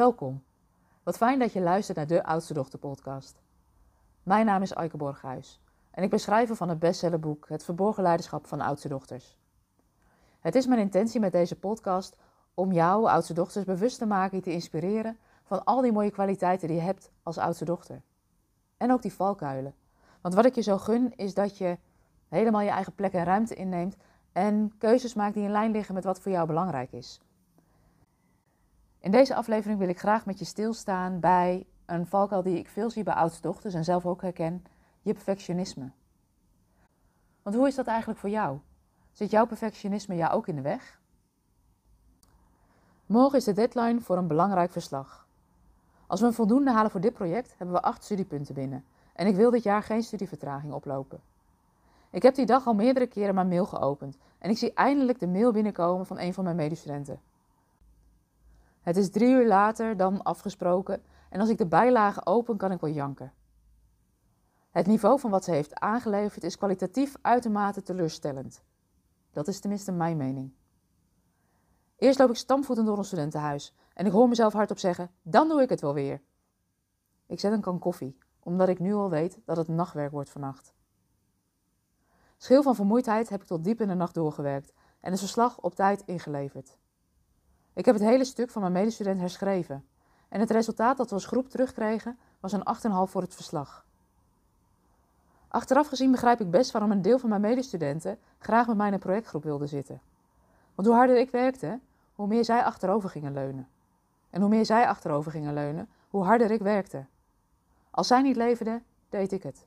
Welkom. Wat fijn dat je luistert naar de Oudste Dochter podcast. Mijn naam is Aike Borghuis en ik ben schrijver van het bestsellerboek Het Verborgen Leiderschap van Oudste Dochters. Het is mijn intentie met deze podcast om jou, oudste dochters, bewust te maken en te inspireren van al die mooie kwaliteiten die je hebt als oudste dochter. En ook die valkuilen. Want wat ik je zo gun is dat je helemaal je eigen plek en ruimte inneemt en keuzes maakt die in lijn liggen met wat voor jou belangrijk is. In deze aflevering wil ik graag met je stilstaan bij een valkuil die ik veel zie bij oudste dochters en zelf ook herken, je perfectionisme. Want hoe is dat eigenlijk voor jou? Zit jouw perfectionisme jou ook in de weg? Morgen is de deadline voor een belangrijk verslag. Als we een voldoende halen voor dit project, hebben we acht studiepunten binnen. En ik wil dit jaar geen studievertraging oplopen. Ik heb die dag al meerdere keren mijn mail geopend en ik zie eindelijk de mail binnenkomen van een van mijn medestudenten. Het is drie uur later dan afgesproken en als ik de bijlagen open kan ik wel janken. Het niveau van wat ze heeft aangeleverd is kwalitatief uitermate teleurstellend. Dat is tenminste mijn mening. Eerst loop ik stampvoetend door een studentenhuis en ik hoor mezelf hardop zeggen: dan doe ik het wel weer. Ik zet een kan koffie, omdat ik nu al weet dat het nachtwerk wordt vannacht. Schil van vermoeidheid heb ik tot diep in de nacht doorgewerkt en het verslag op tijd ingeleverd. Ik heb het hele stuk van mijn medestudent herschreven en het resultaat dat we als groep terugkregen was een 8,5 voor het verslag. Achteraf gezien begrijp ik best waarom een deel van mijn medestudenten graag met mij in een projectgroep wilde zitten. Want hoe harder ik werkte, hoe meer zij achterover gingen leunen. En hoe meer zij achterover gingen leunen, hoe harder ik werkte. Als zij niet leverden, deed ik het.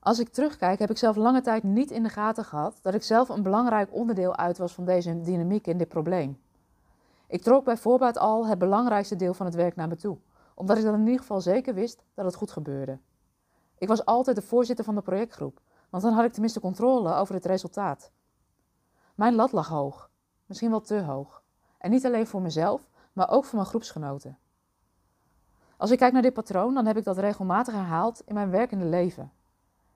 Als ik terugkijk, heb ik zelf lange tijd niet in de gaten gehad dat ik zelf een belangrijk onderdeel uit was van deze dynamiek in dit probleem. Ik trok bij voorbaat al het belangrijkste deel van het werk naar me toe, omdat ik dan in ieder geval zeker wist dat het goed gebeurde. Ik was altijd de voorzitter van de projectgroep, want dan had ik tenminste controle over het resultaat. Mijn lat lag hoog, misschien wel te hoog. En niet alleen voor mezelf, maar ook voor mijn groepsgenoten. Als ik kijk naar dit patroon, dan heb ik dat regelmatig herhaald in mijn werkende leven.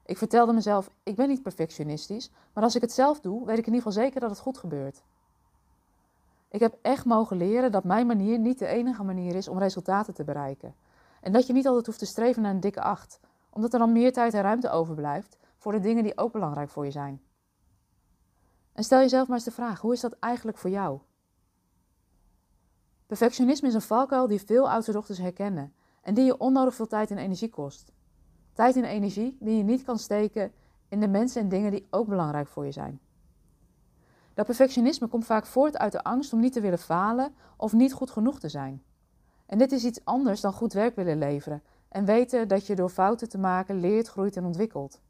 Ik vertelde mezelf, ik ben niet perfectionistisch, maar als ik het zelf doe, weet ik in ieder geval zeker dat het goed gebeurt. Ik heb echt mogen leren dat mijn manier niet de enige manier is om resultaten te bereiken. En dat je niet altijd hoeft te streven naar een dikke acht, omdat er dan meer tijd en ruimte overblijft voor de dingen die ook belangrijk voor je zijn. En stel jezelf maar eens de vraag: hoe is dat eigenlijk voor jou? Perfectionisme is een valkuil die veel oudste dochters herkennen en die je onnodig veel tijd en energie kost. Tijd en energie die je niet kan steken in de mensen en dingen die ook belangrijk voor je zijn. Dat perfectionisme komt vaak voort uit de angst om niet te willen falen of niet goed genoeg te zijn. En dit is iets anders dan goed werk willen leveren en weten dat je door fouten te maken leert, groeit en ontwikkelt.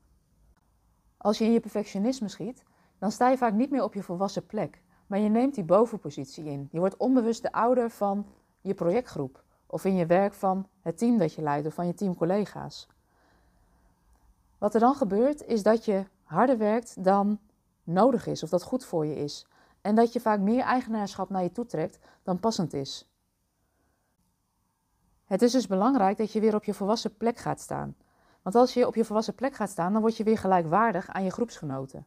Als je in je perfectionisme schiet, dan sta je vaak niet meer op je volwassen plek, maar je neemt die bovenpositie in. Je wordt onbewust de ouder van je projectgroep of in je werk van het team dat je leidt of van je teamcollega's. Wat er dan gebeurt is dat je harder werkt dan nodig is of dat goed voor je is. En dat je vaak meer eigenaarschap naar je toe trekt dan passend is. Het is dus belangrijk dat je weer op je volwassen plek gaat staan. Want als je op je volwassen plek gaat staan, dan word je weer gelijkwaardig aan je groepsgenoten.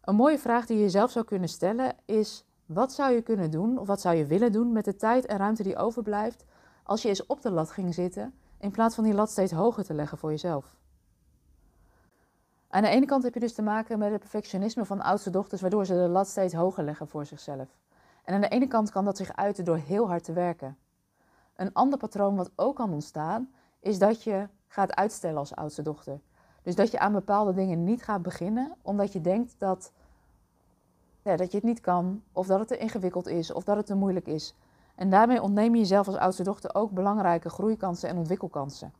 Een mooie vraag die je jezelf zou kunnen stellen is: wat zou je kunnen doen of wat zou je willen doen met de tijd en ruimte die overblijft als je eens op de lat ging zitten in plaats van die lat steeds hoger te leggen voor jezelf? Aan de ene kant heb je dus te maken met het perfectionisme van oudste dochters, waardoor ze de lat steeds hoger leggen voor zichzelf. En aan de ene kant kan dat zich uiten door heel hard te werken. Een ander patroon wat ook kan ontstaan, is dat je gaat uitstellen als oudste dochter. Dus dat je aan bepaalde dingen niet gaat beginnen, omdat je denkt dat, ja, dat je het niet kan, of dat het te ingewikkeld is, of dat het te moeilijk is. En daarmee ontneem je jezelf als oudste dochter ook belangrijke groeikansen en ontwikkelkansen.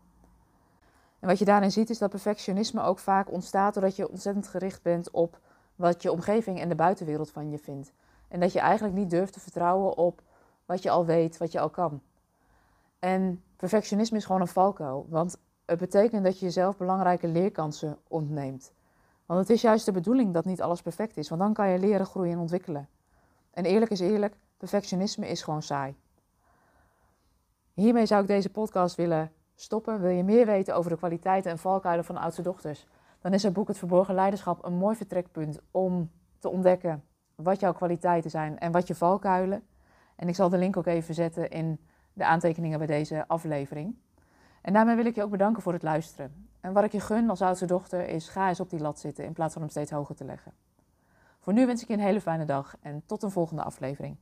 En wat je daarin ziet is dat perfectionisme ook vaak ontstaat doordat je ontzettend gericht bent op wat je omgeving en de buitenwereld van je vindt. En dat je eigenlijk niet durft te vertrouwen op wat je al weet, wat je al kan. En perfectionisme is gewoon een valkuil, want het betekent dat je jezelf belangrijke leerkansen ontneemt. Want het is juist de bedoeling dat niet alles perfect is, want dan kan je leren, groeien en ontwikkelen. En eerlijk is eerlijk, perfectionisme is gewoon saai. Hiermee zou ik deze podcast willen stoppen. Wil je meer weten over de kwaliteiten en valkuilen van oudste dochters? Dan is het boek Het Verborgen Leiderschap een mooi vertrekpunt om te ontdekken wat jouw kwaliteiten zijn en wat je valkuilen. En ik zal de link ook even zetten in de aantekeningen bij deze aflevering. En daarmee wil ik je ook bedanken voor het luisteren. En wat ik je gun als oudste dochter is ga eens op die lat zitten in plaats van hem steeds hoger te leggen. Voor nu wens ik je een hele fijne dag en tot een volgende aflevering.